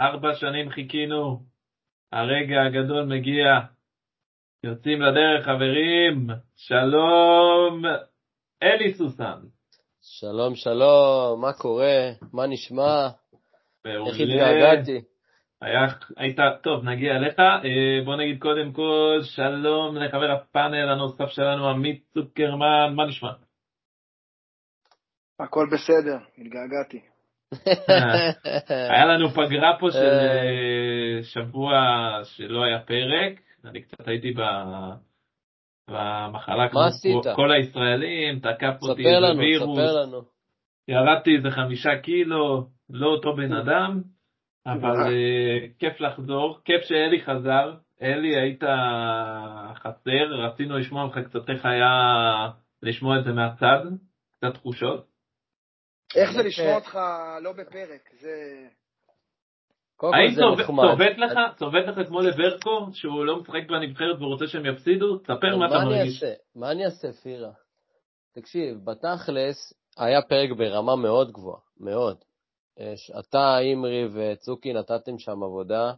ארבע שנים חיכינו, הרגע הגדול מגיע. יוצאים לדרך, חברים. שלום, אלי סוסן. שלום, שלום, מה קורה? מה נשמע? איך התגעגעתי? היה, היית, טוב, נגיע אליך. אה, בוא נגיד קודם כל, שלום לחבר הפאנל הנוסף שלנו, עמית צוקרמן, מה נשמע? הכל בסדר, התגעגעתי. היה לנו פגרה פה של אה, שבוע שלא היה פרק, אני קצת הייתי במחלה כמו כל הישראלים, תקף אותי איזה וירוס, ירדתי איזה חמישה קילו, לא אותו בן אדם, אבל אה, כיף לחזור, כיף שאלי חזר, אלי היית חסר, רצינו לשמוע ממך קצת איך היה לשמוע את זה מהצד, קצת תחושות. איך זה לשמוע אותך לא בפרק? זה... האם צובט לך, צובט לך כמו לברקו, שהוא לא משחק בנבחרת ורוצה שהם יפסידו? ספר מה אתה מרגיש. מה אני אעשה, פירה? תקשיב, בתכלס היה פרק ברמה מאוד גבוהה, מאוד. אתה, אימרי וצוקי נתתם שם עבודה,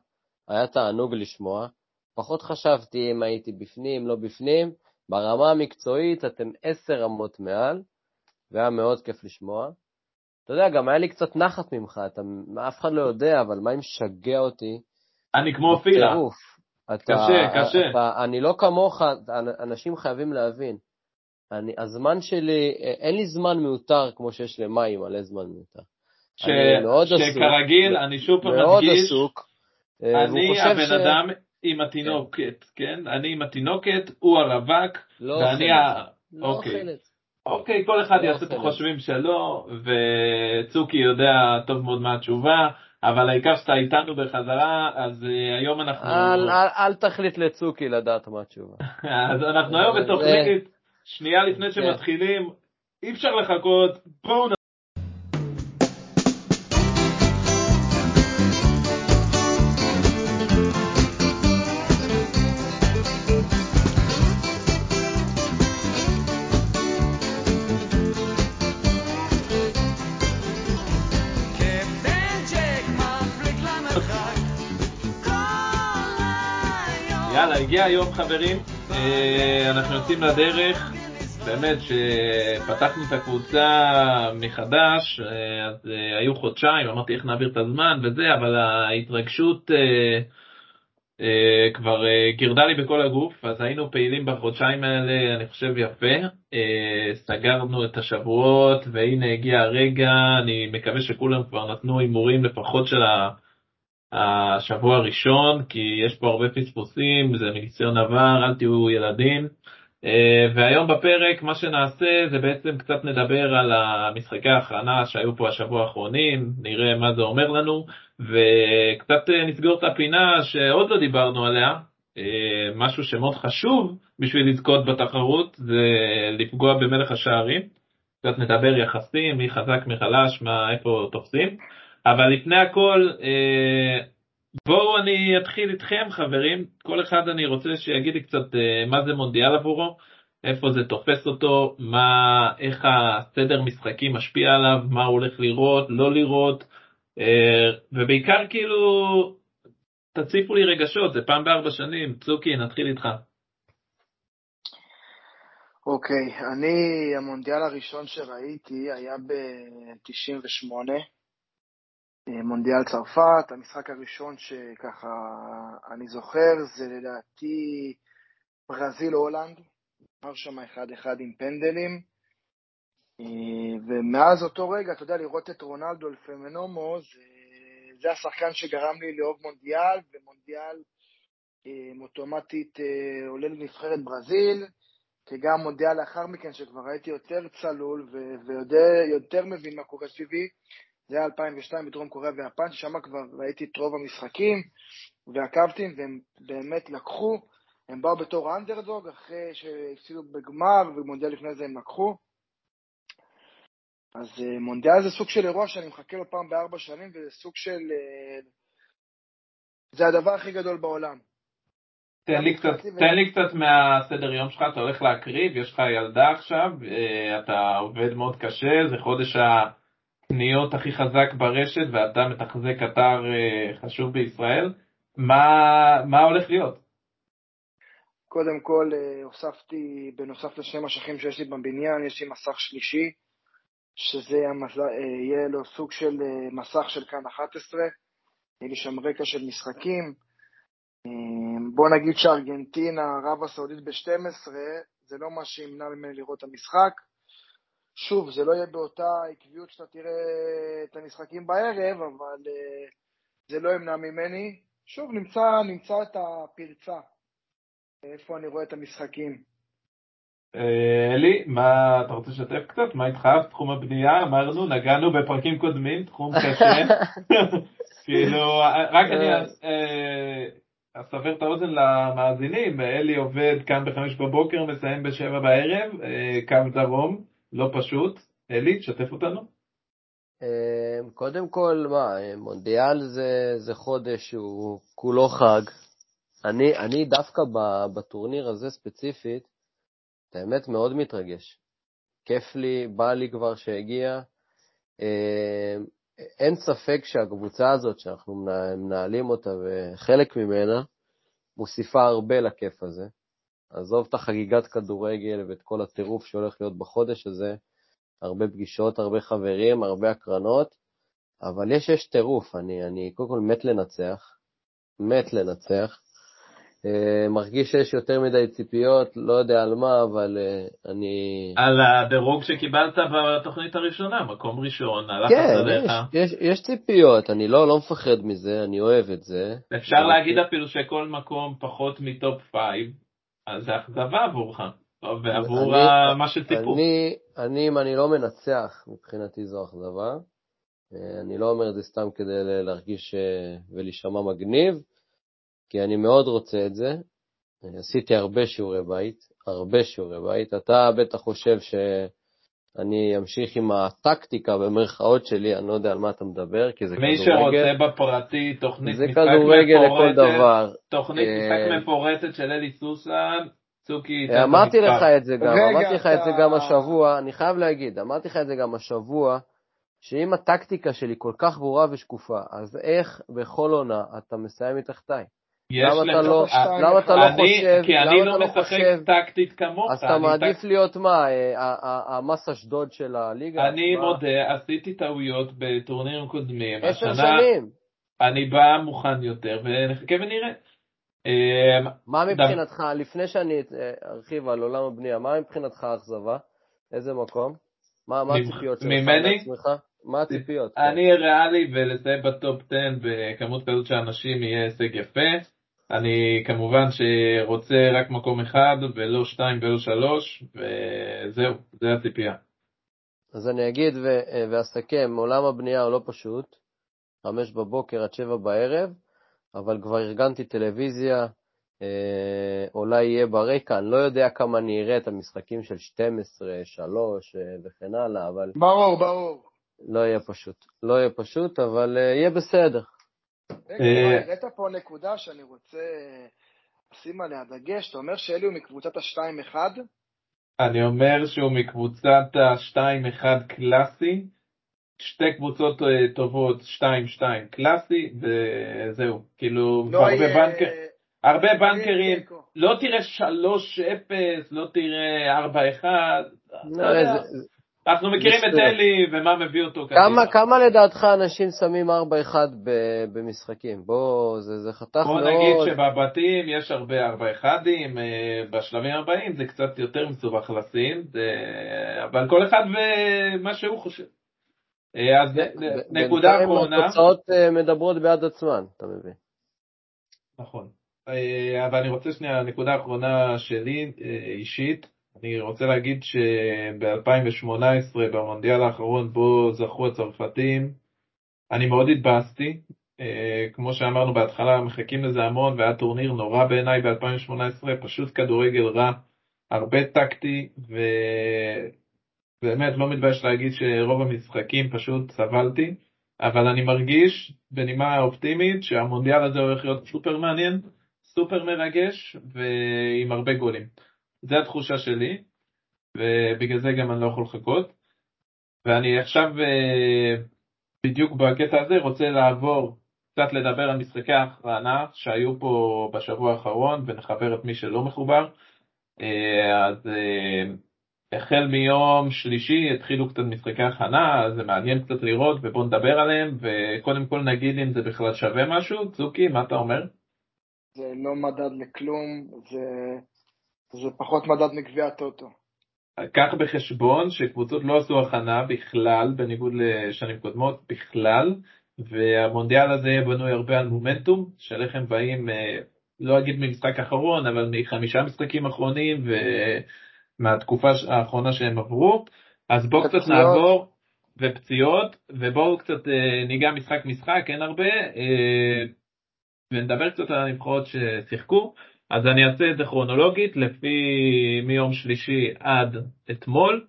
היה תענוג לשמוע. פחות חשבתי אם הייתי בפנים, לא בפנים. ברמה המקצועית אתם עשר רמות מעל, והיה מאוד כיף לשמוע. אתה יודע, גם היה לי קצת נחת ממך, אתה, אף אחד לא יודע, אבל מה אם משגע אותי? אני כמו פירה. קשה, קשה. אתה, אני לא כמוך, אנשים חייבים להבין. אני, הזמן שלי, אין לי זמן מיותר כמו שיש למים, מלא זמן מיותר. ש... שכרגיל, אני שוב פעם מדגיש, מאוד עסוק. אה, אני הבן ש... אדם עם התינוקת, כן. כן? אני עם התינוקת, הוא הרווק, לא ואני ה... לא אוכלת. אוקיי. אוקיי, כל אחד לא יעשה את החושבים שלו, וצוקי יודע טוב מאוד מה התשובה, אבל העיקר שאתה איתנו בחזרה, אז uh, היום אנחנו... אל, אל, אל תחליט לצוקי לדעת מה התשובה. אז אנחנו היום בתוכנית, שנייה לפני כן. שמתחילים, אי אפשר לחכות, בואו חברים, אה, אנחנו יוצאים לדרך, באמת שפתחנו את הקבוצה מחדש, אה, אז אה, היו חודשיים, אמרתי איך נעביר את הזמן וזה, אבל ההתרגשות כבר גירדה לי בכל הגוף, אז היינו פעילים בחודשיים האלה, אני חושב יפה, סגרנו את השבועות והנה הגיע הרגע, אני מקווה שכולם כבר נתנו הימורים לפחות של ה... השבוע הראשון, כי יש פה הרבה פספוסים, זה מניסיון עבר, אל תהיו ילדים. אה, והיום בפרק מה שנעשה זה בעצם קצת נדבר על המשחקי ההכנה שהיו פה השבוע האחרונים, נראה מה זה אומר לנו, וקצת אה, נסגור את הפינה שעוד לא דיברנו עליה, אה, משהו שמאוד חשוב בשביל לזכות בתחרות זה לפגוע במלך השערים. קצת נדבר יחסים, מי חזק, מי חלש, מה, איפה תופסים. אבל לפני הכל, אה, בואו אני אתחיל איתכם חברים, כל אחד אני רוצה שיגיד לי קצת אה, מה זה מונדיאל עבורו, איפה זה תופס אותו, מה, איך הסדר משחקים משפיע עליו, מה הוא הולך לראות, לא לראות, אה, ובעיקר כאילו, תציפו לי רגשות, זה פעם בארבע שנים, צוקי, נתחיל איתך. אוקיי, okay, אני, המונדיאל הראשון שראיתי היה ב-98, אה, מונדיאל צרפת, המשחק הראשון שככה אני זוכר זה לדעתי ברזיל-הולנד, נגמר שם 1-1 עם פנדלים, אה, ומאז אותו רגע, אתה יודע, לראות את רונלדו לפמנומו, זה, זה השחקן שגרם לי לאהוב מונדיאל, ומונדיאל אה, אוטומטית עולה לנבחרת ברזיל, כי גם מונדיאל לאחר מכן, שכבר הייתי יותר צלול ויותר מבין מה קורה סביבי, זה היה 2002 בדרום קוריאה ויפן, ששם כבר ראיתי את רוב המשחקים ועקבתי, והם באמת לקחו, הם באו בתור אנדרדוג, אחרי שהפסידו בגמר, ומונדיאל לפני זה הם לקחו. אז אה, מונדיאל זה סוג של אירוע שאני מחכה לו פעם בארבע שנים, וזה סוג של... אה, זה הדבר הכי גדול בעולם. תן לי, קצת, תן לי קצת מהסדר יום שלך, אתה הולך להקריב, יש לך ילדה עכשיו, אה, אתה עובד מאוד קשה, זה חודש ה... הקניות הכי חזק ברשת ואתה מתחזק אתר אה, חשוב בישראל, מה, מה הולך להיות? קודם כל, אה, הוספתי, בנוסף לשני משכים שיש לי בבניין, יש לי מסך שלישי, שזה יהיה לו סוג של מסך של כאן 11, יהיה לי שם רקע של משחקים. בוא נגיד שארגנטינה, ערב הסעודית ב-12, זה לא מה שימנע ממני לראות את המשחק. שוב, זה לא יהיה באותה עקביות שאתה תראה את המשחקים בערב, אבל uh, זה לא ימנע ממני. שוב, נמצא, נמצא את הפרצה, איפה אני רואה את המשחקים. אה, אלי, מה, אתה רוצה לשתף קצת? מה איתך? תחום הבנייה, אמרנו, נגענו בפרקים קודמים, תחום קשה. כאילו, רק אני אה, אסבר את האוזן למאזינים, אלי עובד כאן בחמש בבוקר, מסיים בשבע בערב, קו דרום. לא פשוט. אלי, תשתף אותנו. אמ, קודם כל, מה, מונדיאל זה, זה חודש שהוא כולו חג. אני, אני דווקא בטורניר הזה ספציפית, האמת מאוד מתרגש. כיף לי, בא לי כבר שהגיע. אמ, אין ספק שהקבוצה הזאת שאנחנו מנהלים אותה וחלק ממנה, מוסיפה הרבה לכיף הזה. עזוב את החגיגת כדורגל ואת כל הטירוף שהולך להיות בחודש הזה, הרבה פגישות, הרבה חברים, הרבה הקרנות, אבל יש, יש טירוף, אני, אני קודם כל מת לנצח, מת לנצח. Uh, מרגיש שיש יותר מדי ציפיות, לא יודע על מה, אבל uh, אני... על הדירוג שקיבלת בתוכנית הראשונה, מקום ראשון, הלחץ כן, עליך. כן, יש, יש, יש ציפיות, אני לא, לא מפחד מזה, אני אוהב את זה. אפשר להגיד אפילו שכל מקום פחות מ top five, אז זה אכזבה עבורך, ועבור אני, מה שציפו. אני, אני, אם אני לא מנצח, מבחינתי זו אכזבה. אה, אני לא אומר את זה סתם כדי להרגיש אה, ולהישמע מגניב, כי אני מאוד רוצה את זה. עשיתי הרבה שיעורי בית, הרבה שיעורי בית. אתה בטח חושב ש... אני אמשיך עם הטקטיקה במרכאות שלי, אני לא יודע על מה אתה מדבר, כי זה מי כדורגל. מי שרוצה בפרטי, תוכנית משחק מפורטת, זה כדורגל לכל דבר. תוכנית אה, משחק מפורטת של אלי סוסן, צוקי... אמרתי לך את זה גם, אמרתי לך את זה גם השבוע, אני חייב להגיד, אמרתי לך את זה גם השבוע, שאם הטקטיקה שלי כל כך ברורה ושקופה, אז איך בכל עונה אתה מסיים מתחתיי? למה אתה לא, למה אתה לא חושב, כי אני לא, לא משחק טקטית כמוך. אז אתה מעדיף להיות מה, אה, המס אשדוד של הליגה? אני מודה, עשיתי טעויות בטורנירים קודמים. עשר שנים. אני בא מוכן יותר, ונחכה ונראה. אמ, מה מבחינתך, לפני שאני ארחיב על עולם הבנייה, מה מבחינתך האכזבה? איזה מקום? מה הציפיות שלך לעצמך? מה הציפיות? אני ריאלי ולסיים בטופ 10 בכמות כזאת של אנשים יהיה הישג יפה. אני כמובן שרוצה רק מקום אחד, ולא שתיים ולא שלוש, וזהו, זה הציפייה. אז אני אגיד ואסכם, עולם הבנייה הוא לא פשוט, חמש בבוקר עד שבע בערב, אבל כבר ארגנתי טלוויזיה, אה, אולי יהיה ברקע, אני לא יודע כמה אני אראה את המשחקים של 12, 3 אה, וכן הלאה, אבל... ברור, ברור. לא יהיה פשוט. לא יהיה פשוט, אבל אה, יהיה בסדר. רגע, אה, העלית פה נקודה שאני רוצה לשים עליה דגש, אתה אומר שאלי הוא מקבוצת ה-2-1? אני אומר שהוא מקבוצת ה-2-1 קלאסי, שתי קבוצות אה, טובות, 2-2 קלאסי, וזהו, כאילו, לא הרבה יהיה... בנקר... הרבה בנקרים, לא תראה 3-0, לא תראה 4-1, לא, אנחנו מכירים את אלי ומה מביא אותו קדימה. כמה לדעתך אנשים שמים 4-1 במשחקים? בוא, זה, זה חתך מאוד... בוא נגיד שבבתים יש הרבה 4-1ים, אה, בשלבים הבאים זה קצת יותר מסובך לשים, אבל כל אחד ומה שהוא חושב. אה, אז נקודה אחרונה... התוצאות אה, מדברות בעד עצמן, אתה מבין. נכון. אבל אני רוצה שנייה, נקודה אחרונה שלי, אישית. אני רוצה להגיד שב-2018, במונדיאל האחרון בו זכו הצרפתים, אני מאוד התבאסתי. אה, כמו שאמרנו בהתחלה, מחכים לזה המון, והיה טורניר נורא בעיניי ב-2018, פשוט כדורגל רע, הרבה טקטי, ובאמת לא מתבייש להגיד שרוב המשחקים פשוט סבלתי, אבל אני מרגיש, בנימה אופטימית, שהמונדיאל הזה הולך להיות סופר מעניין, סופר מרגש, ועם הרבה גולים. זה התחושה שלי, ובגלל זה גם אני לא יכול לחכות. ואני עכשיו אה, בדיוק בקטע הזה רוצה לעבור קצת לדבר על משחקי ההכרנה שהיו פה בשבוע האחרון ונחבר את מי שלא מחובר. אה, אז החל מיום שלישי התחילו קצת משחקי הכנה, זה מעניין קצת לראות ובואו נדבר עליהם וקודם כל נגיד אם זה בכלל שווה משהו. צוקי, מה אתה אומר? זה לא מדד לכלום, זה, זה פחות מדד מגביע הטוטו. קח בחשבון שקבוצות לא עשו הכנה בכלל, בניגוד לשנים קודמות, בכלל, והמונדיאל הזה יהיה בנוי הרבה על מומנטום, של איך הם באים, אה, לא אגיד ממשחק אחרון, אבל מחמישה משחקים אחרונים ומהתקופה האחרונה שהם עברו, אז בואו קצת נעבור, ופציעות, ובואו קצת אה, ניגע משחק משחק, אין הרבה, אה, ונדבר קצת על הנבחרות ששיחקו. אז אני אעשה את זה כרונולוגית לפי מיום שלישי עד אתמול.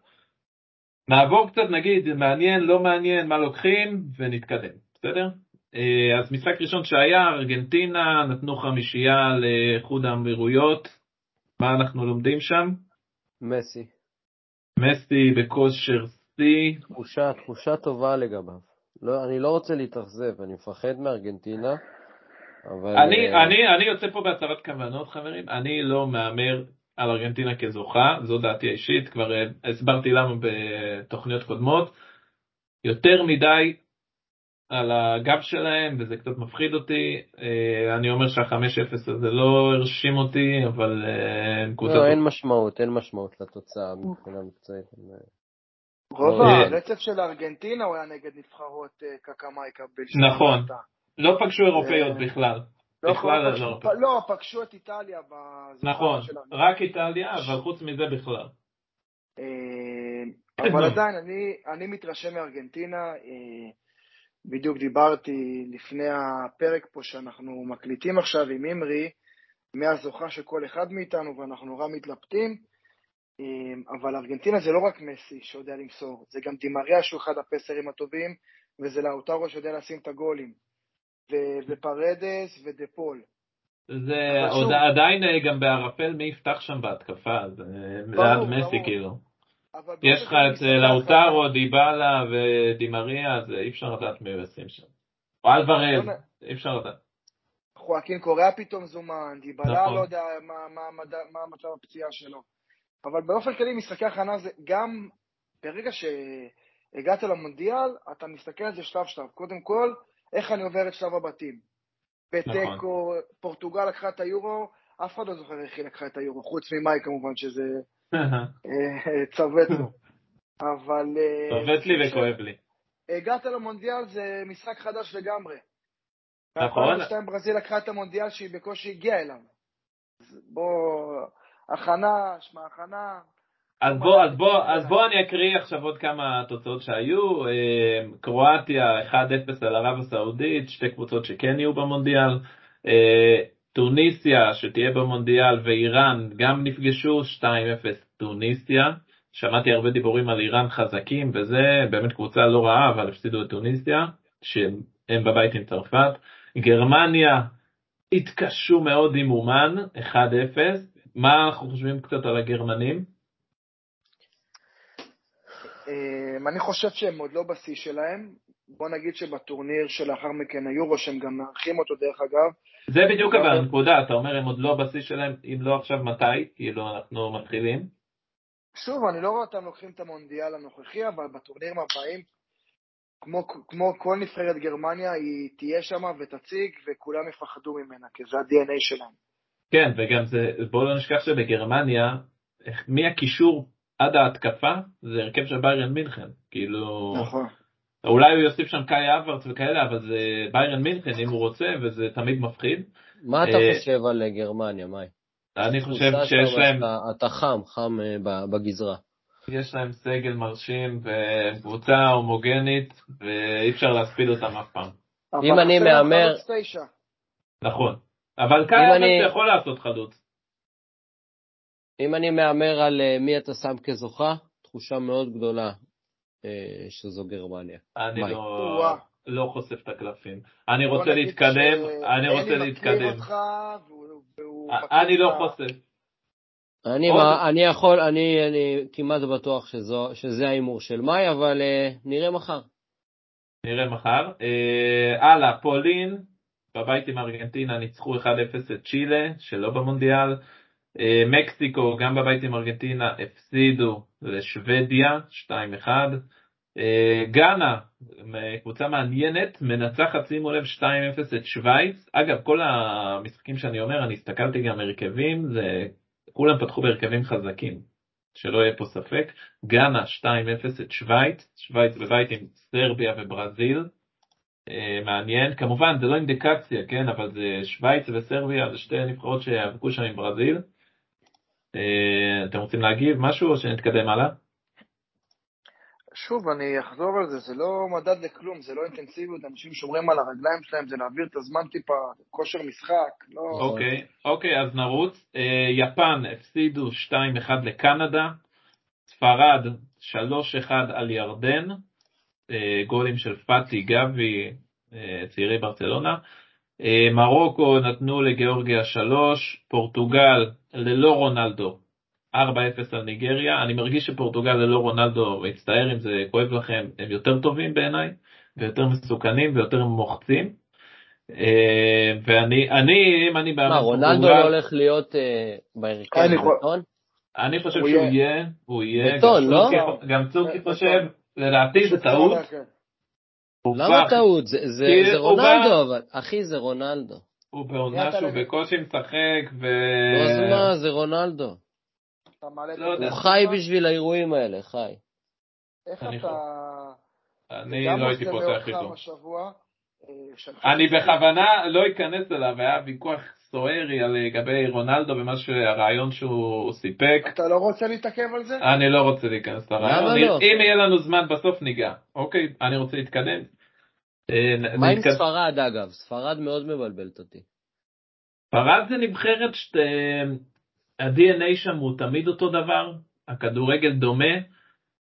נעבור קצת נגיד מעניין, לא מעניין, מה לוקחים ונתקדם, בסדר? אה, אז משחק ראשון שהיה, ארגנטינה, נתנו חמישייה לאיחוד האמירויות, מה אנחנו לומדים שם? מסי. מסי בכושר שיא. תחושה, תחושה טובה לגביו. לא, אני לא רוצה להתאכזב, אני מפחד מארגנטינה. אבל... אני, אה, אני, אני יוצא פה בהצהרת כוונות חברים, אני לא מהמר על ארגנטינה כזוכה, זו דעתי האישית, כבר אה, הסברתי למה בתוכניות קודמות. יותר מדי על הגב שלהם, וזה קצת מפחיד אותי. אה, אני אומר שה-5-0 הזה לא הרשים אותי, אבל קבוצה... לא, אין משמעות, אין משמעות לתוצאה מבחינה מקצועית. רוב הרצף של ארגנטינה הוא היה נגד נבחרות קקמייקה. נכון. לא פגשו אירופאיות בכלל. לא, בכלל לא. לא, פגשו את איטליה נכון, רק איטליה, אבל חוץ מזה בכלל. אה, אבל עדיין, אני מתרשם מארגנטינה. אה, בדיוק דיברתי לפני הפרק פה שאנחנו מקליטים עכשיו עם אימרי, מהזוכה של כל אחד מאיתנו, ואנחנו נורא מתלבטים. אה, אבל ארגנטינה זה לא רק מסי שיודע למסור, זה גם דימריה שהוא אחד הפסרים הטובים, וזה לאוטרו שיודע לשים את הגולים. ופרדס ודפול. זה עוד עדיין אה, גם בערפל מי יפתח שם בהתקפה, זה ליד מסי כאילו. יש לך את אה, לאוטרו, דיבלה ודימריה, אז אי אפשר לדעת מי הוא ישים שם. או אלוורז, אי אפשר לדעת. חואקין קוריאה פתאום זומן, דיבלה נכון. לא יודע מה מצב הפציעה שלו. אבל באופן כללי משחקי הכנה זה גם ברגע שהגעת למונדיאל, אתה מסתכל על זה שלב שלב. קודם כל, איך אני עובר את שלב הבתים. בתיקו, נכון. פורטוגל לקחה את היורו, אף אחד לא זוכר איך היא לקחה את היורו, חוץ ממאי כמובן, שזה אה, צוות לו. אבל... אה, צוות לי וכואב לי. הגעת למונדיאל זה משחק חדש לגמרי. נכון. ב ברזיל לקחה את המונדיאל שהיא בקושי הגיעה אליו. בוא, הכנה, שמע הכנה, אז בוא, אז, בוא, אז בוא אני אקריא עכשיו עוד כמה תוצאות שהיו. אה, קרואטיה 1-0 על ערב הסעודית, שתי קבוצות שכן יהיו במונדיאל. אה, טוניסיה שתהיה במונדיאל ואיראן גם נפגשו, 2-0 טוניסיה. שמעתי הרבה דיבורים על איראן חזקים וזה, באמת קבוצה לא רעה, אבל הפסידו את טוניסיה, שהם בבית עם צרפת. גרמניה התקשו מאוד עם אומן, 1-0. מה אנחנו חושבים קצת על הגרמנים? אמ, אני חושב שהם עוד לא בשיא שלהם. בוא נגיד שבטורניר שלאחר מכן היורו, שהם גם מארחים אותו דרך אגב. זה בדיוק אבל הנקודה, אתה אומר הם עוד לא בשיא שלהם, אם לא עכשיו מתי? כאילו אנחנו מתחילים? שוב, אני לא רואה אותם לוקחים את המונדיאל הנוכחי, אבל בטורנירים הבאים, כמו, כמו כל נבחרת גרמניה, היא תהיה שם ותציג, וכולם יפחדו ממנה, כי זה ה-DNA שלהם. כן, וגם זה, בואו לא נשכח שבגרמניה, מי הקישור עד ההתקפה זה הרכב של ביירן מינכן, כאילו... נכון. אולי הוא יוסיף שם קאי אברץ וכאלה, אבל זה ביירן מינכן אם הוא רוצה, וזה תמיד מפחיד. מה אתה אה, חושב על גרמניה, מאי? אני חושב שיש להם... אתה חם, חם אה, בגזרה. יש להם סגל מרשים וקבוצה הומוגנית, ואי אפשר להספיד אותם אף פעם. אם אני מהמר... נכון. אבל קאי אברץ יכול לעשות חלוץ. אם אני מהמר על אה, מי אתה שם כזוכה, תחושה מאוד גדולה אה, שזו גרמניה. אני לא, לא חושף את הקלפים. אני רוצה להתקדם, אני רוצה להתקדם. אני לא חושף. אני, מה, אני יכול, אני, אני כמעט בטוח שזו, שזה ההימור של מאי, אבל uh, נראה מחר. נראה מחר. אה, הלאה, פולין, בבית עם ארגנטינה ניצחו 1-0 את צ'ילה, שלא במונדיאל. אה, מקסיקו, גם בבית עם ארגנטינה, הפסידו לשוודיה, 2-1. אה, גאנה, קבוצה מעניינת, מנצחת, שימו לב, 2-0 את שווייץ. אגב, כל המשחקים שאני אומר, אני הסתכלתי גם הרכבים, זה... כולם פתחו בהרכבים חזקים, שלא יהיה פה ספק. גאנה 2-0 את שווייץ, שווייץ בבית עם סרביה וברזיל. אה, מעניין, כמובן זה לא אינדיקציה, כן, אבל זה שווייץ וסרביה, זה שתי נבחרות שיאבקו שם עם ברזיל. אה, אתם רוצים להגיב משהו או שנתקדם הלאה? שוב, אני אחזור על זה, זה לא מדד לכלום, זה לא אינטנסיביות, אנשים שומרים על הרגליים שלהם, זה להעביר את הזמן טיפה, כושר משחק, לא... אוקיי, אוקיי, אז נרוץ. אה, יפן הפסידו 2-1 לקנדה, ספרד 3-1 על ירדן, אה, גולים של פאטי, גבי, צעירי ברצלונה. מרוקו נתנו לגיאורגיה 3, פורטוגל ללא רונלדו 4-0 על ניגריה. אני מרגיש שפורטוגל ללא רונלדו, מצטער אם זה כואב לכם, הם יותר טובים בעיניי, ויותר מסוכנים ויותר מוחצים. אה, ואני, אני, אם אני מה, רונלדו לא הולך להיות אה, בהרכב בטון? אני חושב הוא שהוא יהיה. הוא יהיה, גם לא? צוקי בטון. חושב, לדעתי זה טעות. כן. למה טעות? זה, רונלדו, אחי, זה רונלדו. הוא בעונה שהוא בקושי משחק, ו... לא, אז מה, זה רונלדו. לא. הוא זה. חי בשביל האירועים האלה, חי. איך אני אתה... אני לא הייתי פותח איתו. אה, אני בכוונה לא אכנס אליו, היה ויכוח סוער על- לגבי רונלדו ומה שהרעיון שהוא סיפק. אתה לא רוצה להתעכב על זה? אני לא רוצה להיכנס לרעיון. לא? אם יהיה לנו זמן בסוף ניגע. אוקיי, אני רוצה להתקדם. אה, מה עם ספרד, אגב? ספרד מאוד מבלבלת אותי. ספרד זה נבחרת שה-DNA שם הוא תמיד אותו דבר, הכדורגל דומה.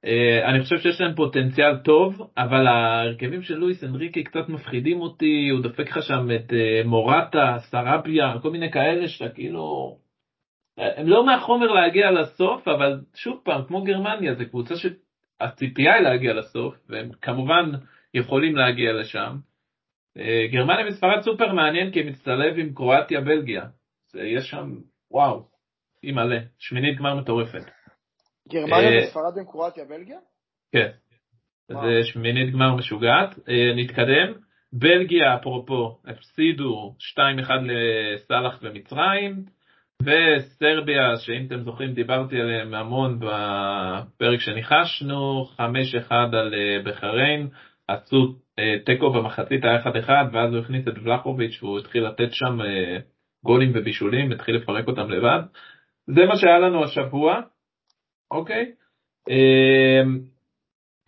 אה, אני חושב שיש להם פוטנציאל טוב, אבל ההרכבים של לואיס אנריקי קצת מפחידים אותי, הוא דופק לך שם את אה, מורטה, סרביה, כל מיני כאלה שאתה כאילו... אה, הם לא מהחומר להגיע לסוף, אבל שוב פעם, כמו גרמניה, זו קבוצה שהציפייה היא להגיע לסוף, והם כמובן יכולים להגיע לשם. אה, גרמניה וספרד סופר מעניין כי מצטלב עם קרואטיה בלגיה. זה יש שם, וואו, היא מלא, שמינית גמר מטורפת. גרמניה אה, וספרד עם קרואטיה, בלגיה? כן. זה שמינית גמר משוגעת. אה, נתקדם. בלגיה, אפרופו, הפסידו 2-1 לסאלח ומצרים, וסרביה, שאם אתם זוכרים דיברתי עליהם המון בפרק שניחשנו, 5-1 על אה, בחריין, עשו אה, תיקו במחצית היה 1-1, ואז הוא הכניס את ולחוביץ' והוא התחיל לתת שם אה, גולים ובישולים, התחיל לפרק אותם לבד. זה מה שהיה לנו השבוע, אוקיי? אה,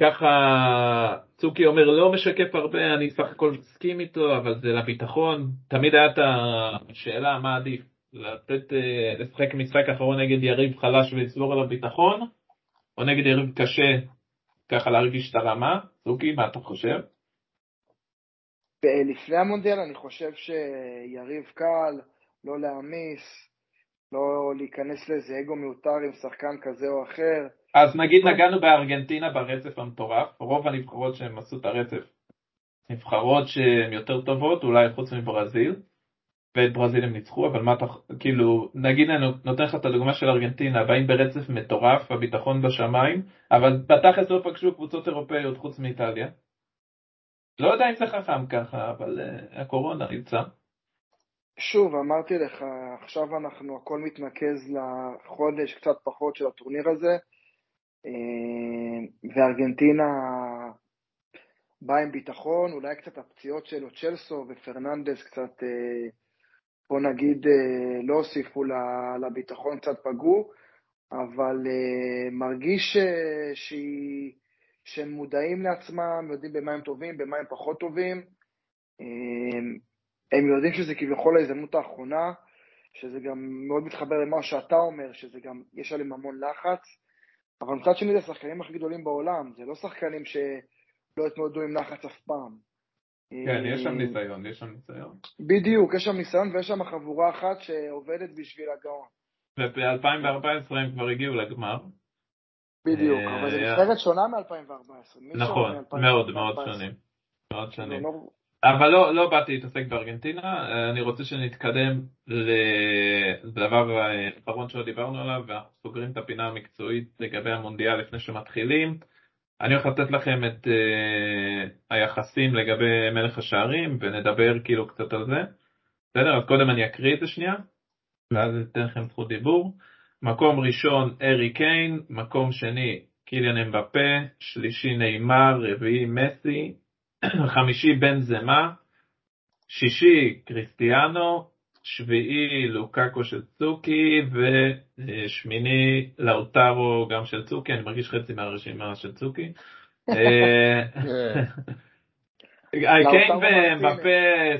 ככה צוקי אומר לא משקף הרבה, אני סך הכל מסכים איתו, אבל זה לביטחון. תמיד את השאלה מה עדיף, לתת, אה, לשחק משחק אחרון נגד יריב חלש ולצבור עליו ביטחון, או נגד יריב קשה, ככה להרגיש את הרמה. צוקי, מה אתה חושב? לפני המונדיאל אני חושב שיריב קל, לא להעמיס, לא להיכנס לאיזה אגו מיותר עם שחקן כזה או אחר. אז נגיד נגענו בארגנטינה ברצף המטורף, רוב הנבחרות שהם עשו את הרצף, נבחרות שהן יותר טובות, אולי חוץ מברזיל, ואת ברזיל הם ניצחו, אבל מה אתה, כאילו, נגיד אני נותן לך את הדוגמה של ארגנטינה, באים ברצף מטורף, הביטחון בשמיים, אבל בתכלס לא פגשו קבוצות אירופאיות חוץ מאיטליה. לא יודע אם זה חכם ככה, אבל uh, הקורונה נמצא. שוב, אמרתי לך, עכשיו אנחנו, הכל מתנקז לחודש, קצת פחות של הטורניר הזה, אה, וארגנטינה באה עם ביטחון, אולי קצת הפציעות של צ'לסו ופרננדס קצת, אה, בוא נגיד, אה, לא הוסיפו לביטחון, קצת פגעו, אבל מרגיש שהיא, שהם מודעים לעצמם, יודעים במה הם טובים, במה הם פחות טובים. הם יודעים שזה כביכול ההזדמנות האחרונה, שזה גם מאוד מתחבר למה שאתה אומר, שזה גם, יש עליהם המון לחץ, אבל מצד שני זה השחקנים הכי גדולים בעולם, זה לא שחקנים שלא התמודדו עם לחץ אף פעם. כן, יש שם ניסיון, יש שם ניסיון. בדיוק, יש שם ניסיון ויש שם חבורה אחת שעובדת בשביל הגאון. וב-2014 הם כבר הגיעו לגמר. בדיוק, אה, אבל זו נבחרת שונה מ-2014. נכון, מאוד מאוד שונים. מאוד שונים. אבל לא, לא באתי להתעסק בארגנטינה, אני רוצה שנתקדם לדבר האחרון שלא דיברנו עליו, ואנחנו סוגרים את הפינה המקצועית לגבי המונדיאל לפני שמתחילים. אני הולך לתת לכם את uh, היחסים לגבי מלך השערים, ונדבר כאילו קצת על זה. בסדר? אז קודם אני אקריא את זה שנייה, ואז אתן לכם זכות דיבור. מקום ראשון ארי קיין, מקום שני קיליאן אמבפה, שלישי נאמר, רביעי מסי, חמישי בן זמה, שישי קריסטיאנו, שביעי לוקקו של צוקי, ושמיני לאוטרו גם של צוקי, אני מרגיש חצי מהרשימה של צוקי. אה, אה, קיין ומבפה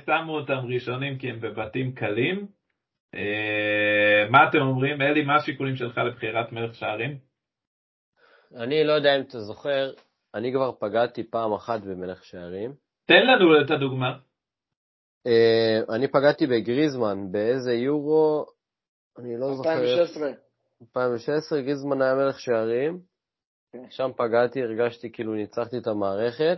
שמו אותם ראשונים כי הם בבתים קלים. אה, מה אתם אומרים? אלי, מה השיקולים שלך לבחירת מלך שערים? אני לא יודע אם אתה זוכר, אני כבר פגעתי פעם אחת במלך שערים. תן לנו את הדוגמה. אה, אני פגעתי בגריזמן, באיזה יורו, אני לא זוכר. 2016. 2016, גריזמן היה מלך שערים. כן. שם פגעתי, הרגשתי כאילו ניצחתי את המערכת.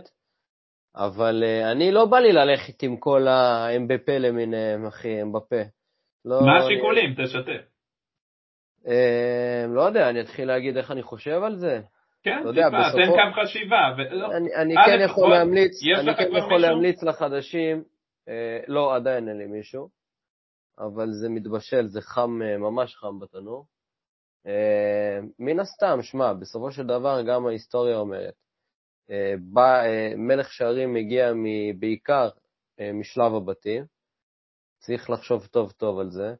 אבל uh, אני לא בא לי ללכת עם כל האמבפה למיניהם, אחי, אמבפה. לא, מה השיקולים? תשתף. אה, לא יודע, אני אתחיל להגיד איך אני חושב על זה. כן, לא יודע, טיפה, בסופו- תן קו חשיבה. ולא- אני, אני א', כן יכול להמליץ, אני כן יכול מישהו? להמליץ לחדשים, אה, לא, עדיין אין לי מישהו, אבל זה מתבשל, זה חם, אה, ממש חם בתנור. אה, מן הסתם, שמע, בסופו של דבר גם ההיסטוריה אומרת, אה, בא, אה, מלך שערים מגיע בעיקר אה, משלב הבתים, צריך לחשוב טוב טוב על זה,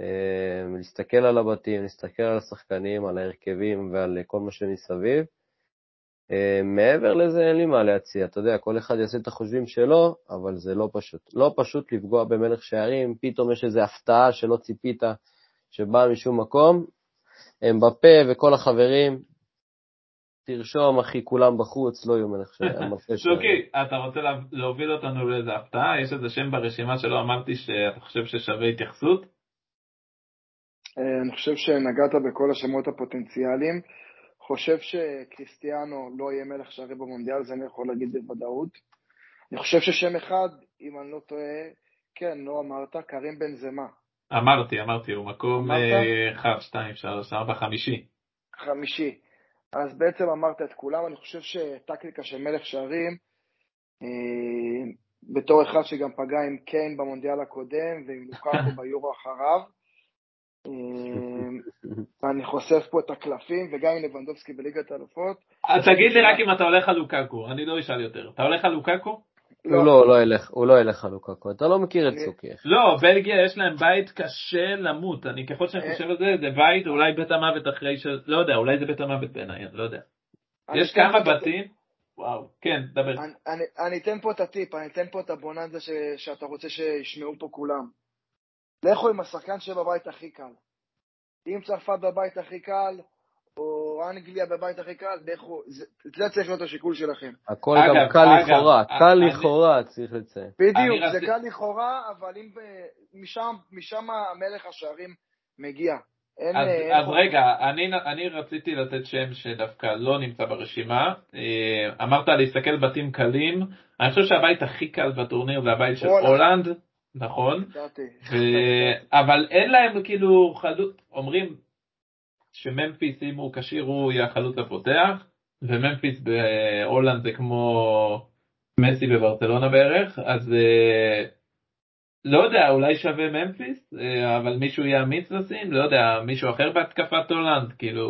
אה, להסתכל על הבתים, להסתכל על השחקנים, על ההרכבים ועל כל מה שמסביב. אה, מעבר לזה אין לי מה להציע, אתה יודע, כל אחד יעשה את החושבים שלו, אבל זה לא פשוט. לא פשוט לפגוע במלך שערים, פתאום יש איזו הפתעה שלא ציפית, שבאה משום מקום. הם בפה וכל החברים, תרשום, אחי, כולם בחוץ, לא יהיו מלך שערים. שוקי, אתה רוצה לה- להוביל אותנו לאיזה הפתעה? יש איזה שם ברשימה שלא אמרתי שאתה חושב ששווה התייחסות? אה, אני חושב שנגעת בכל השמות הפוטנציאליים. חושב שקריסטיאנו לא יהיה מלך שערים במונדיאל, זה אני יכול להגיד בוודאות. אני חושב ששם אחד, אם אני לא טועה, כן, לא אמרת, קרים בן זמה. אמרתי, אמרתי, הוא מקום אמרת? 1, 2, 3, 4, חמישי. חמישי. אז בעצם אמרת את כולם, אני חושב שטקטיקה של מלך שערים, אה, בתור אחד שגם פגע עם קיין במונדיאל הקודם ועם לוקאקו ביורו אחריו, אה, ואני חושף פה את הקלפים, וגם עם לבנדובסקי בליגת האלופות. אז תגיד לי רק אם אתה הולך על לוקקו, אני לא אשאל יותר. אתה הולך על לוקקו? הוא לא, לא ילך, הוא לא ילך על לוקקו, אתה לא מכיר את אני- סוכי. לא, בלגיה יש להם בית קשה למות. אני ככל שאני חושב על זה, זה בית, אולי בית המוות אחרי ש... לא יודע, אולי זה בית המוות בעיניי, אני לא יודע. אני יש כמה בתים, וואו, כן, דבר. אני, אני, אני אתן פה את הטיפ, אני אתן פה את הבוננזה ש, שאתה רוצה שישמעו פה כולם. לכו עם השחקן שבבית הכי קל. אם צרפת בבית הכי קל, או אנגליה בבית הכי קל, לכו, זה, זה צריך להיות השיקול שלכם. הכל אגב, גם קל אגב, לכאורה, אני- קל לכאורה, צריך לציין. בדיוק, אני זה רצי- קל לכאורה, אבל אם ב, משם, משם מלך השערים מגיע. אין, אז, אה, אין אז רגע, אני, אני רציתי לתת שם שדווקא לא נמצא ברשימה. אה, אמרת להסתכל בתים קלים. אני חושב שהבית הכי קל בטורניר זה הבית של הולנד. נכון? ו... אבל אין להם כאילו חלוץ, אומרים שממפיס אם הוא כשיר הוא יהיה החלוץ הפותח, וממפיס בהולנד זה כמו מסי בברצלונה בערך, אז אה, לא יודע, אולי שווה ממפיס, אה, אבל מישהו יהיה אמיץ לשים, לא יודע, מישהו אחר בהתקפת הולנד, כאילו,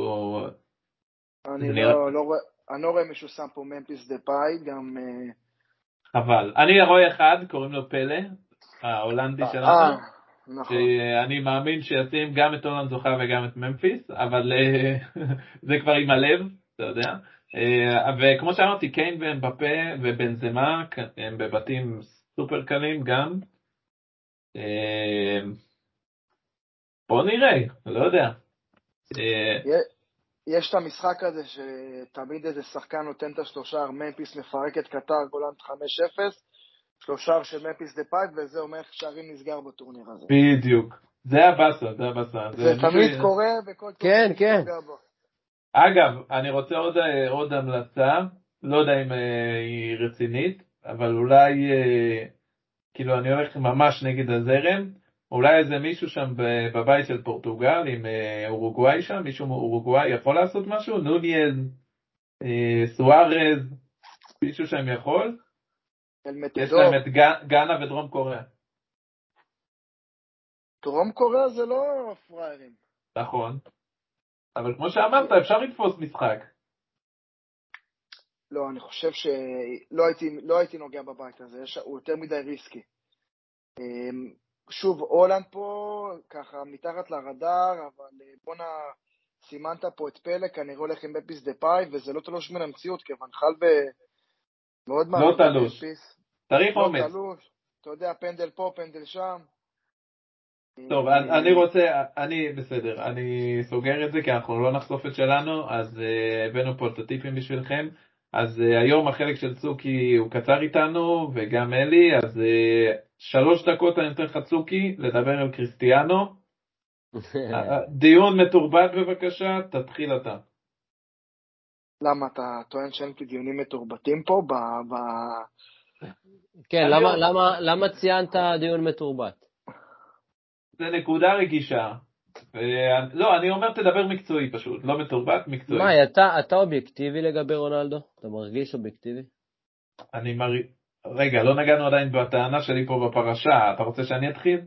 אני לא, נראה- לא, רואה, אני לא רואה מישהו שם פה ממפיס דה פאי, גם... אה, חבל. אני רואה אחד, קוראים לו פלא, ההולנדי שלנו. אה, נכון. שאני מאמין שישים גם את הולנד זוכה וגם את ממפיס, אבל אה, זה כבר עם הלב, אתה יודע. אה, וכמו שאמרתי, קיין ואמבפה ובנזמה הם בבתים סופר קלים גם. בוא נראה, לא יודע. יש את המשחק הזה שתמיד איזה שחקן נותן את השלושה, ממפיס מפרק את קטר, גולנד 5-0, שלושה של ממפיס דה פאי, וזה אומר איך שערים נסגר בטורניר הזה. בדיוק, זה הבאסה, זה הבאסה. זה תמיד קורה בכל כן, כן. אגב, אני רוצה עוד, עוד המלצה, לא יודע אם היא רצינית, אבל אולי, כאילו אני הולך ממש נגד הזרם, אולי איזה מישהו שם בבית של פורטוגל עם אורוגוואי שם, מישהו מאורוגוואי יכול לעשות משהו? נוניאז, סוארז, מישהו שם יכול? יש להם את גאנה ודרום קוריאה. דרום קוריאה זה לא פראיירים. נכון. אבל כמו שאמרת, אפשר לתפוס משחק. לא, אני חושב שלא הייתי, לא הייתי נוגע בבית הזה, הוא יותר מדי ריסקי. אמ, שוב, הולנד פה, ככה, מתחת לרדאר, אבל אה, בואנה, סימנת פה את פלא, כנראה הולך עם בפיס דה פאי, וזה לא תלוש מן המציאות, כי ונחל ב... מאוד מעניין. לא תלוש. צריך אומץ. לא תלוש. אתה יודע, פנדל פה, פנדל שם. טוב, אני רוצה, אני בסדר, אני סוגר את זה כי אנחנו לא נחשוף את שלנו, אז uh, הבאנו פה את הטיפים בשבילכם. אז uh, היום החלק של צוקי הוא קצר איתנו, וגם אלי, אז שלוש דקות אני נותן לך צוקי לדבר על קריסטיאנו. דיון מתורבת בבקשה, תתחיל אתה. למה, אתה טוען שאין דיונים מתורבתים פה? ב... ב... כן, למה, למה, למה ציינת דיון מתורבת? זה נקודה רגישה. לא, אני אומר תדבר מקצועי פשוט, לא מתורבת, מקצועי. מה, אתה, אתה אובייקטיבי לגבי רונלדו? אתה מרגיש אובייקטיבי? אני מרגיש... רגע, לא נגענו עדיין בטענה שלי פה בפרשה, אתה רוצה שאני אתחיל?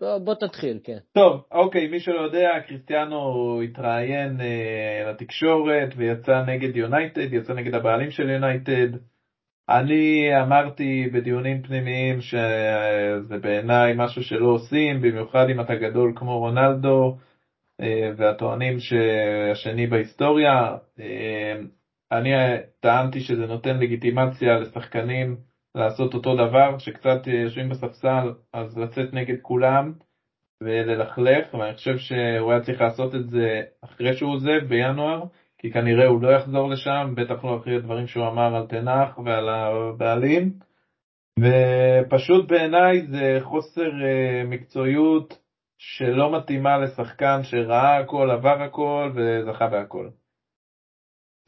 בוא, בוא תתחיל, כן. טוב, אוקיי, מי שלא יודע, קריסטיאנו התראיין אה, לתקשורת ויצא נגד יונייטד, יצא נגד הבעלים של יונייטד. אני אמרתי בדיונים פנימיים שזה בעיניי משהו שלא עושים, במיוחד אם אתה גדול כמו רונלדו, אה, והטוענים שהשני בהיסטוריה. אה, אני טענתי שזה נותן לגיטימציה לשחקנים לעשות אותו דבר, שקצת יושבים בספסל, אז לצאת נגד כולם וללכלך, ואני חושב שהוא היה צריך לעשות את זה אחרי שהוא עוזב בינואר, כי כנראה הוא לא יחזור לשם, בטח לא אחרי הדברים שהוא אמר על תנח ועל הבעלים, ופשוט בעיניי זה חוסר אה, מקצועיות שלא מתאימה לשחקן שראה הכל, עבר הכל וזכה בהכל.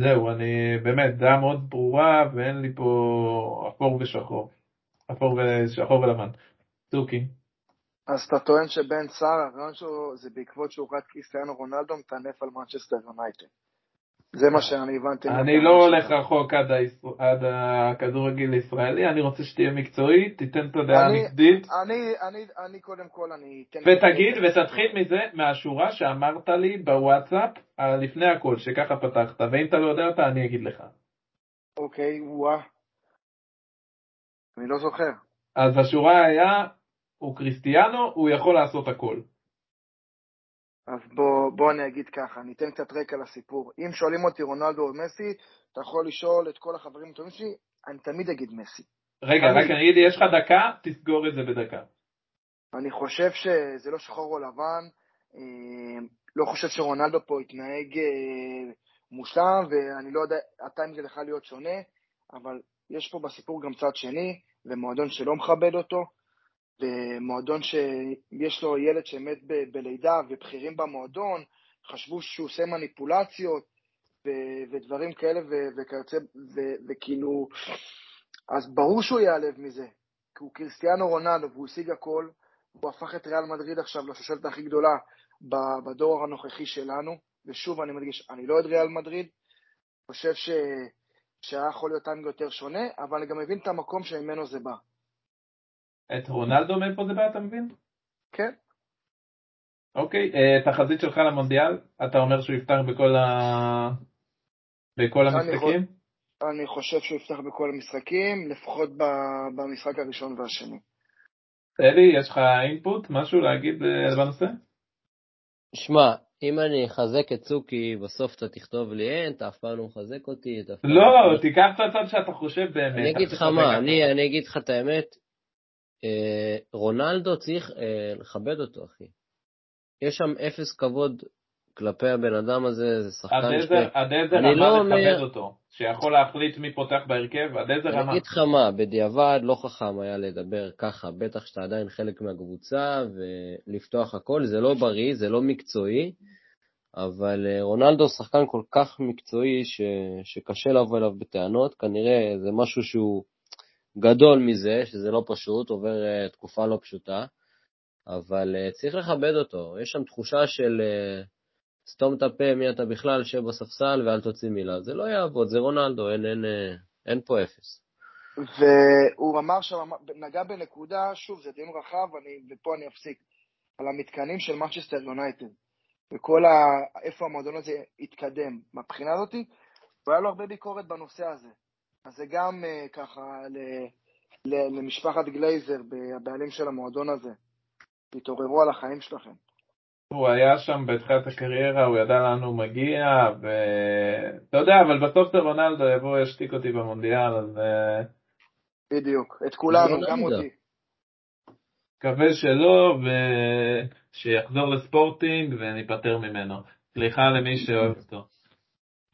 זהו, אני באמת, דעה מאוד ברורה ואין לי פה אפור ושחור. אפור ושחור ולבן. צוקי. אז אתה טוען שבן סער, הרעיון שלו זה בעקבות שהוא רץ קריסטיאנו רונלדו מטנף על מנצ'סטר יונייטד. זה מה שאני הבנתי. אני לא הולך רחוק עד, הישראל, עד הכדורגל הישראלי, אני רוצה שתהיה מקצועי, תיתן את הדעה הנגדית. אני, אני, אני קודם כל, אני אתן... ותגיד, ותתחיל מזה, מהשורה שאמרת לי בוואטסאפ, לפני הכל, שככה פתחת, ואם אתה לא יודע אותה, אני אגיד לך. אוקיי, וואה. אני לא זוכר. אז השורה היה, הוא קריסטיאנו, הוא יכול לעשות הכל. אז בוא, בוא אני אגיד ככה, אני אתן קצת רקע לסיפור. אם שואלים אותי רונלדו או מסי, אתה יכול לשאול את כל החברים הטובים שלי, אני תמיד אגיד מסי. רגע, רק אני אגיד, יש לך דקה, תסגור את זה בדקה. אני חושב שזה לא שחור או לבן, אה, לא חושב שרונלדו פה התנהג אה, מושלם, ואני לא יודע, הטיימינג יכול להיות שונה, אבל יש פה בסיפור גם צד שני, ומועדון שלא מכבד אותו, במועדון שיש לו ילד שמת ב- בלידה ובכירים במועדון חשבו שהוא עושה מניפולציות ו- ודברים כאלה ו- וכיוצא, ו- וכאילו, אז ברור שהוא ייעלב מזה, כי הוא קריסטיאנו רונלדו והוא השיג הכל, הוא הפך את ריאל מדריד עכשיו לשושלת הכי גדולה בדור הנוכחי שלנו, ושוב אני מדגיש, אני לא אוהד ריאל מדריד, חושב ש... שהיה יכול להיות טיימינג יותר שונה, אבל אני גם מבין את המקום שממנו זה בא. את רונלדו מאיפה זה בא, אתה מבין? כן. אוקיי, אה, תחזית שלך למונדיאל, אתה אומר שהוא יפתח בכל, ה... בכל המשחקים? אני חושב שהוא יפתח בכל המשחקים, לפחות במשחק הראשון והשני. אלי, יש לך אינפוט, משהו להגיד אה, בנושא? שמע, אם אני אחזק את צוקי, בסוף אתה תכתוב לי אין, אתה אף פעם לא מחזק אותי. לא, לא, תיקח את הצד שאתה חושב באמת. אני אגיד לך מה, אני אגיד לך את האמת, אה, רונלדו צריך אה, לכבד אותו, אחי. יש שם אפס כבוד כלפי הבן אדם הזה, זה שחקן ש... עד איזה רמה לא לכבד אותו? שיכול להחליט מי פותח בהרכב? עד איזה אני רמה? אגיד לך מה, בדיעבד לא חכם היה לדבר ככה, בטח שאתה עדיין חלק מהקבוצה, ולפתוח הכל, זה לא בריא, זה לא מקצועי, אבל אה, רונלדו שחקן כל כך מקצועי ש... שקשה לבוא אליו בטענות, כנראה זה משהו שהוא גדול מזה, שזה לא פשוט, עובר אה, תקופה לא פשוטה, אבל אה, צריך לכבד אותו. יש שם תחושה של סתום את הפה, מי אתה בכלל, שב בספסל ואל תוציא מילה. זה לא יעבוד, זה רונלדו, אין, אין, אין פה אפס. והוא אמר שם, נגע בנקודה, שוב, זה דיון רחב, אני, ופה אני אפסיק, על המתקנים של מנצ'סטר יונייטד. וכל ה... איפה המועדון הזה התקדם. מהבחינה הזאת, והיה לו הרבה ביקורת בנושא הזה. אז זה גם uh, ככה ל... ל... למשפחת גלייזר, הבעלים של המועדון הזה. תתעוררו על החיים שלכם. הוא היה שם בתחילת הקריירה, הוא ידע לאן הוא מגיע, ואתה יודע, אבל בסוף זה רונלדו יבוא, ישתיק אותי במונדיאל, אז... אה, בדיוק, את כולנו, גם אותי. מקווה שלא, ושיחזור לספורטינג וניפטר ממנו. סליחה למי שאוהב אותו.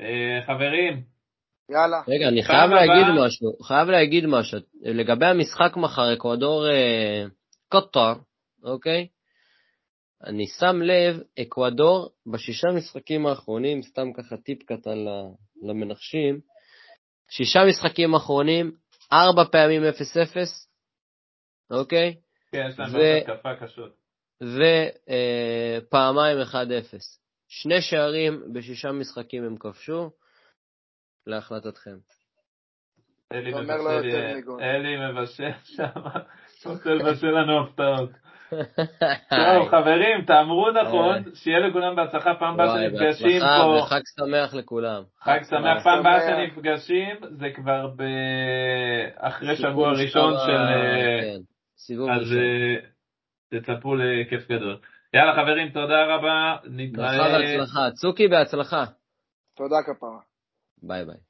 אה, חברים. יאללה. רגע, אני חייב להגיד משהו, חייב להגיד משהו. לגבי המשחק מחר, אקוודור אה, קוטר, אוקיי? אני שם לב, אקוודור בשישה משחקים האחרונים, סתם ככה טיפ קטן למנחשים, שישה משחקים האחרונים, ארבע פעמים 0-0, אוקיי? כן, יש להם ו... התקפה קשות. ופעמיים uh, 1-0. שני שערים בשישה משחקים הם כבשו, להחלטתכם. אלי מבשל שם, רוצה לבשל לנו הפתעות. טוב, חברים, תאמרו נכון, שיהיה לכולם בהצלחה, פעם הבאה שנפגשים פה. וחג שמח לכולם. חג שמח, פעם הבאה שנפגשים, זה כבר אחרי שבוע ראשון של... כן, סיבוב ראשון. אז אה, תצפו לכיף גדול. יאללה חברים, תודה רבה, נתראה. ברכה והצלחה. צוקי בהצלחה. תודה כפרה. Bye bye.